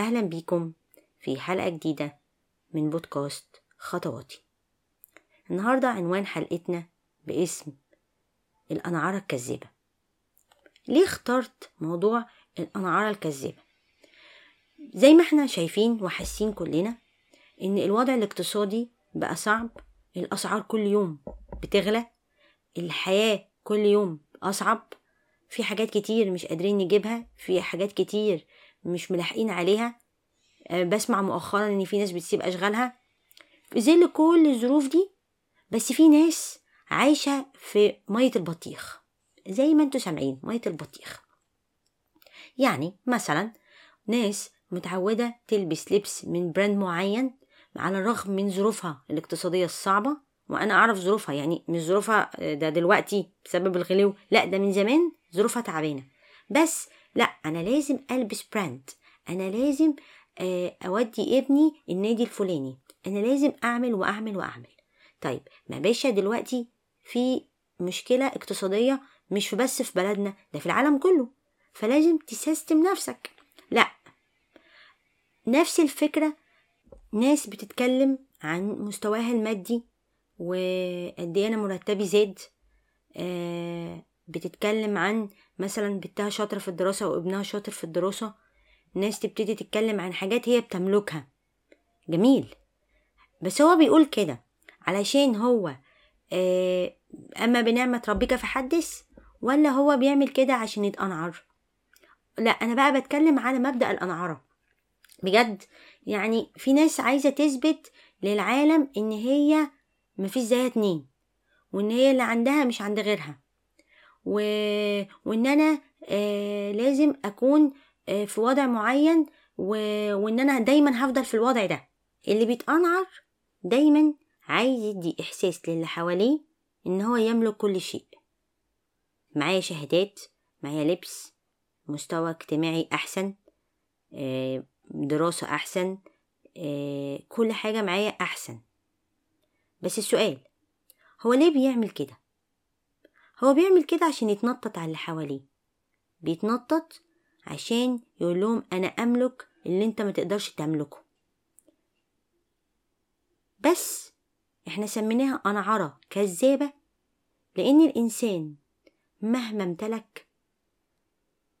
أهلا بيكم في حلقة جديدة من بودكاست خطواتي. النهاردة عنوان حلقتنا باسم الأنعارة الكذابة ليه اخترت موضوع الأنعارة الكذابة زي ما إحنا شايفين وحاسين كلنا إن الوضع الاقتصادي بقى صعب الأسعار كل يوم بتغلى الحياة كل يوم أصعب في حاجات كتير مش قادرين نجيبها في حاجات كتير مش ملاحقين عليها. أه بسمع مؤخرا إن في ناس بتسيب أشغالها. في ظل كل الظروف دي بس في ناس عايشة في مية البطيخ. زي ما أنتوا سامعين مية البطيخ. يعني مثلا ناس متعودة تلبس لبس من براند معين على الرغم من ظروفها الاقتصادية الصعبة. وأنا أعرف ظروفها يعني مش ظروفها ده دلوقتي بسبب الغلو. لا ده من زمان ظروفها تعبانة. بس لا أنا لازم ألبس brand أنا لازم أودي ابني النادي الفلاني. أنا لازم أعمل وأعمل وأعمل. طيب يا باشا دلوقتي في مشكلة اقتصادية مش بس في بلدنا ده في العالم كله. فلازم ت system نفسك. لا نفس الفكرة ناس بتتكلم عن مستواها المادي وقد إيه أنا مرتبي زاد. آه بتتكلم عن مثلا بنتها شاطرة في الدراسة وابنها شاطر في الدراسة ناس تبتدي تتكلم عن حاجات هي بتملكها. جميل. بس هو بيقول كده علشان هو آه أما بنعمة ربك فحدث ولا هو بيعمل كده عشان يتأنعر لا أنا بقى بتكلم على مبدأ الأنعرة بجد يعني في ناس عايزة تثبت للعالم إن هي مفيش زيها اتنين وإن هي اللي عندها مش عند غيرها. و... وإن أنا آه لازم أكون آه في وضع معين و... وإن أنا دايما هفضل في الوضع ده. اللي بيتأنعر دايما عايز يدي إحساس للي حواليه إن هو يملك كل شيء. معايا شهادات معايا لبس مستوى اجتماعي أحسن آه دراسة أحسن كل حاجة معايا أحسن. بس السؤال هو ليه بيعمل كده؟ هو بيعمل كده عشان يتنطط على اللي حواليه. بيتنطط عشان يقول لهم أنا أملك اللي أنت ما تقدرش تملكه. بس إحنا سميناها أنعرة كذابة لأن الإنسان مهما امتلك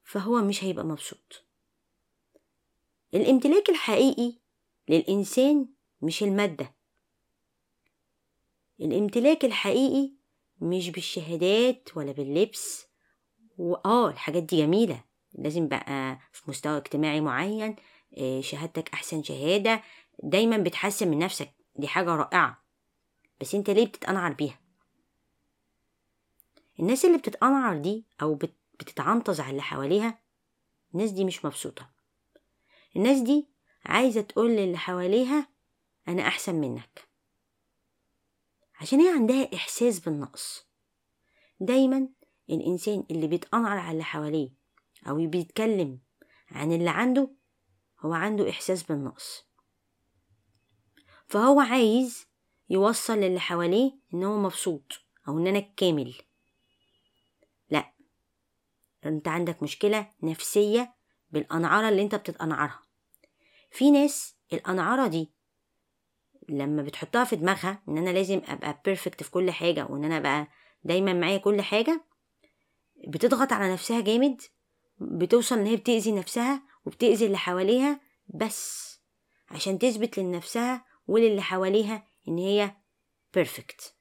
فهو مش هيبقى مبسوط. الامتلاك الحقيقي للإنسان مش المادة. الامتلاك الحقيقي مش بالشهادات ولا باللبس. وآه الحاجات دي جميلة. لازم بقى في مستوى اجتماعي معين شهادتك أحسن شهادة. دايما بتحسن من نفسك. دي حاجة رائعة. بس أنت ليه بتتقنعر بيها؟ الناس اللي بتتقنعر دي أو بتتعنطز على اللي حواليها الناس دي مش مبسوطة. الناس دي عايزة تقول للي حواليها أنا أحسن منك. عشان هي عندها إحساس بالنقص. دايما الإنسان اللي بيتقنعر على اللي حواليه أو بيتكلم عن اللي عنده هو عنده إحساس بالنقص. فهو عايز يوصل للي حواليه إن هو مبسوط أو إن أنا كامل. لأ أنت عندك مشكلة نفسية بالأنعارة اللي أنت بتتأنعرها. في ناس الأنعارة دي لما بتحطها في دماغها إن أنا لازم أبقى بيرفكت في كل حاجة وإن أنا أبقى دايما معايا كل حاجة بتضغط على نفسها جامد بتوصل إن هي بتأذي نفسها وبتأذي اللي حواليها بس عشان تثبت لنفسها وللي حواليها إن هي بيرفكت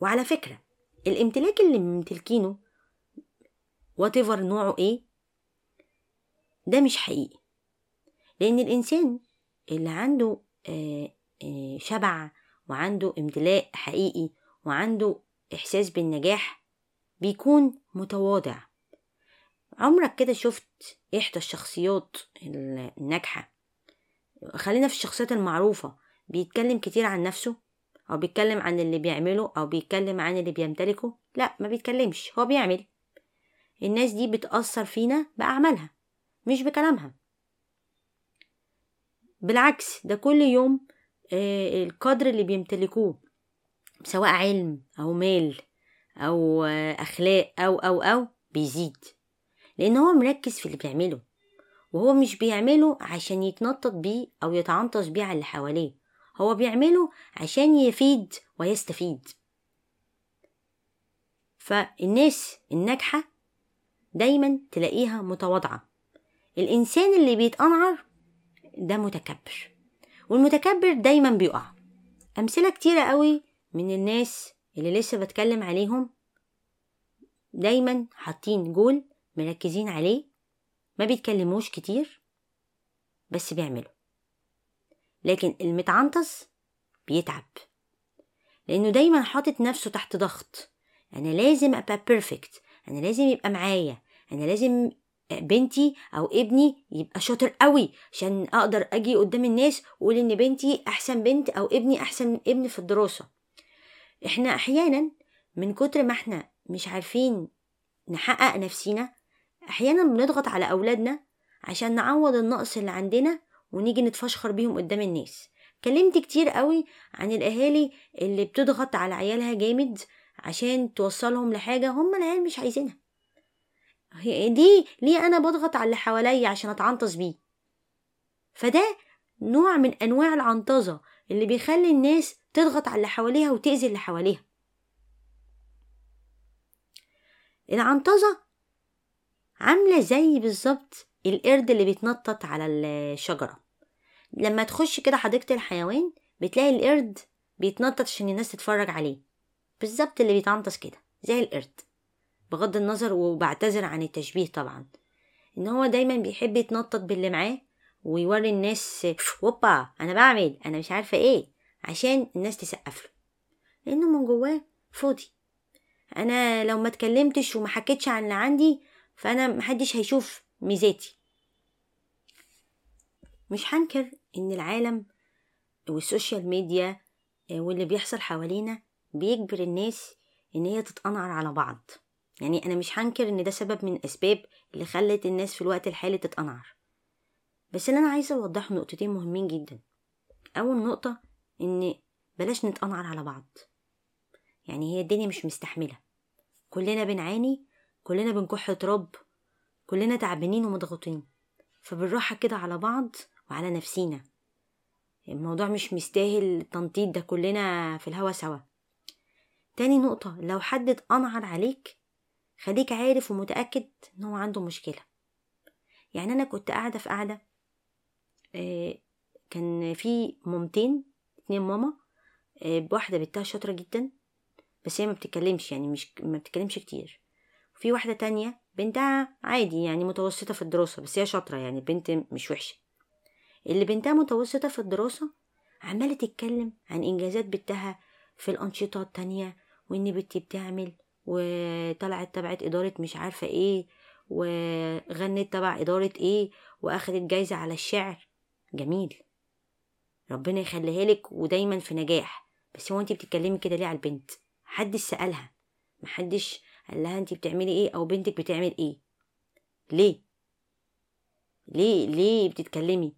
وعلى فكرة الامتلاك اللي ممتلكينه whatever نوعه إيه ده مش حقيقي. لأن الإنسان اللي عنده آآ آآ شبع وعنده امتلاء حقيقي وعنده إحساس بالنجاح بيكون متواضع. عمرك كده شفت إحدى الشخصيات الناجحة؟ خلينا في الشخصيات المعروفة. بيتكلم كتير عن نفسه أو بيتكلم عن اللي بيعمله أو بيتكلم عن اللي بيمتلكه؟ لا ما بيتكلمش. هو بيعمل. الناس دي بتأثر فينا بأعمالها مش بكلامها. بالعكس ده كل يوم آه القدر اللي بيمتلكوه سواء علم أو مال أو آه أخلاق أو أو أو بيزيد. لأن هو مركز في اللي بيعمله وهو مش بيعمله عشان يتنطط بيه أو يتعنطش بيه على اللي حواليه. هو بيعمله عشان يفيد ويستفيد. فالناس الناجحة دايما تلاقيها متواضعة. الإنسان اللي بيتقنعر ده متكبر. والمتكبر دايما بيقع. أمثلة كتيرة قوي من الناس اللي لسه بتكلم عليهم دايما حاطين جول مركزين عليه. ما بيتكلموش كتير بس بيعملوا. لكن المتعنطز بيتعب لأنه دايما حاطط نفسه تحت ضغط. أنا لازم أبقى بيرفكت أنا لازم يبقى معايا أنا لازم بنتي أو ابني يبقى شاطر قوي عشان أقدر أجي قدام الناس وأقول إن بنتي أحسن بنت أو ابني أحسن ابن في الدراسة. إحنا أحيانا من كتر ما إحنا مش عارفين نحقق نفسينا أحيانا بنضغط على أولادنا عشان نعوض النقص اللي عندنا ونيجي نتفشخر بيهم قدام الناس. كلمت كتير قوي عن الأهالي اللي بتضغط على عيالها جامد عشان توصلهم لحاجة هم العيال مش عايزينها. دي ليه أنا بضغط على اللي حواليا عشان أتعنطز بيه؟ فده نوع من أنواع العنطزة اللي بيخلي الناس تضغط على اللي حواليها وتأذي اللي حواليها. العنطزة عاملة زي بالظبط القرد اللي بيتنطط على الشجرة. لما تخش كده حديقة الحيوان بتلاقي القرد بيتنطط عشان الناس تتفرج عليه. بالظبط اللي بيتعنطس كده زي القرد. بغض النظر وبعتذر عن التشبيه طبعا. إن هو دايما بيحب يتنطط باللي معاه ويوري الناس ووبا أنا بعمل أنا مش عارفة إيه. عشان الناس تسقف له. لأنه من جواه فاضي. أنا لو ما اتكلمتش وما حكيتش عن اللي عندي فأنا محدش هيشوف ميزاتي. مش هنكر إن العالم وال social media واللي بيحصل حوالينا بيجبر الناس إن هي تتقنعر على بعض. يعني أنا مش هنكر إن ده سبب من الاسباب اللي خلت الناس في الوقت الحالي تتقنعر. بس اللي أنا عايزة أوضحه نقطتين مهمين جدا. أول نقطة إن بلاش نتقنعر على بعض. يعني هي الدنيا مش مستحملة. كلنا بنعاني كلنا بنكح تراب كلنا تعبانين ومضغوطين. فبالراحة كده على بعض وعلى نفسينا. الموضوع مش مستاهل التنطيط ده كلنا في الهوا سوا. تاني نقطة لو حد اتقنعر عليك خليك عارف ومتأكد إن هو عنده مشكلة. يعني أنا كنت قاعدة في قاعدة آه كان في مامتين اتنين ماما آه بواحدة بنتها شاطرة جدا بس هي ما بتتكلمش يعني مش ما بتتكلمش كتير. وفي واحدة تانية بنتها عادي يعني متوسطة في الدراسة بس هي شاطرة يعني بنت مش وحشة. اللي بنتها متوسطة في الدراسة عمالة تتكلم عن إنجازات بنتها في الأنشطة التانية وإن بنتي بتعمل وطلعت تبعت إدارة مش عارفة إيه وغنت تبع إدارة إيه وأخدت جايزة على الشعر. جميل. ربنا يخليها لك ودايما في نجاح. بس هو انت بتتكلمي كده ليه على البنت؟ محدش سألها. محدش قال لها انت بتعملي إيه أو بنتك بتعمل إيه. ليه؟ ليه؟ ليه بتتكلمي؟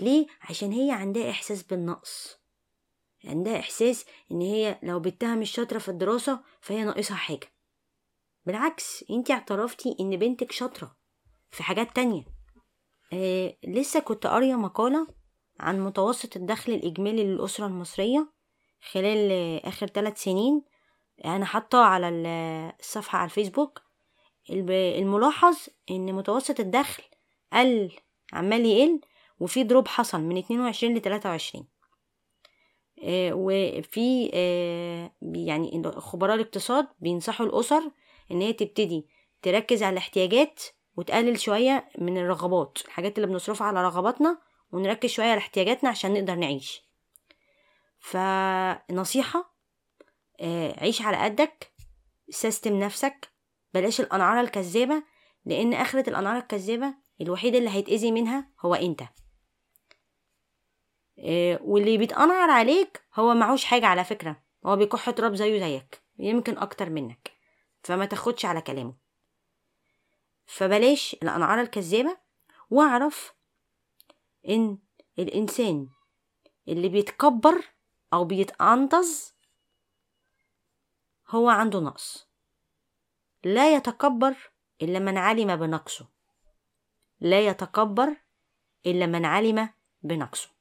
ليه؟ عشان هي عندها إحساس بالنقص. عندها إحساس إن هي لو بنتها مش شاطرة في الدراسة فهي ناقصها حاجة. بالعكس انت اعترفتي إن بنتك شاطرة في حاجات تانية. آه لسه كنت قارية مقالة عن متوسط الدخل الإجمالي للأسرة المصرية خلال آخر ثلاث سنين. أنا حاطة على الصفحة على الفيسبوك الملاحظ إن متوسط الدخل قل عمال يقل وفي دروب حصل من اتنين وعشرين لتلاتة وعشرين. وفي آه يعني خبراء الاقتصاد بينصحوا الأسر إن هي تبتدي تركز على الاحتياجات وتقلل شوية من الرغبات الحاجات اللي بنصرفها على رغباتنا ونركز شوية على احتياجاتنا عشان نقدر نعيش. فنصيحة آه عيش على قدك سيستم نفسك بلاش الأنعارة الكذابة لأن آخرة الأنعارة الكذابة الوحيد اللي هيتأذي منها هو أنت. آه واللي بيتأنعر عليك هو معهوش حاجة على فكرة. هو بيكح تراب زيه زيك. يمكن أكتر منك. فما تاخدش على كلامه. فبلاش الأنعارة الكذابة واعرف إن الإنسان اللي بيتكبر أو بيتعنطز هو عنده نقص. لا يتكبر إلا من علم بنقصه. لا يتكبر إلا من علم بنقصه.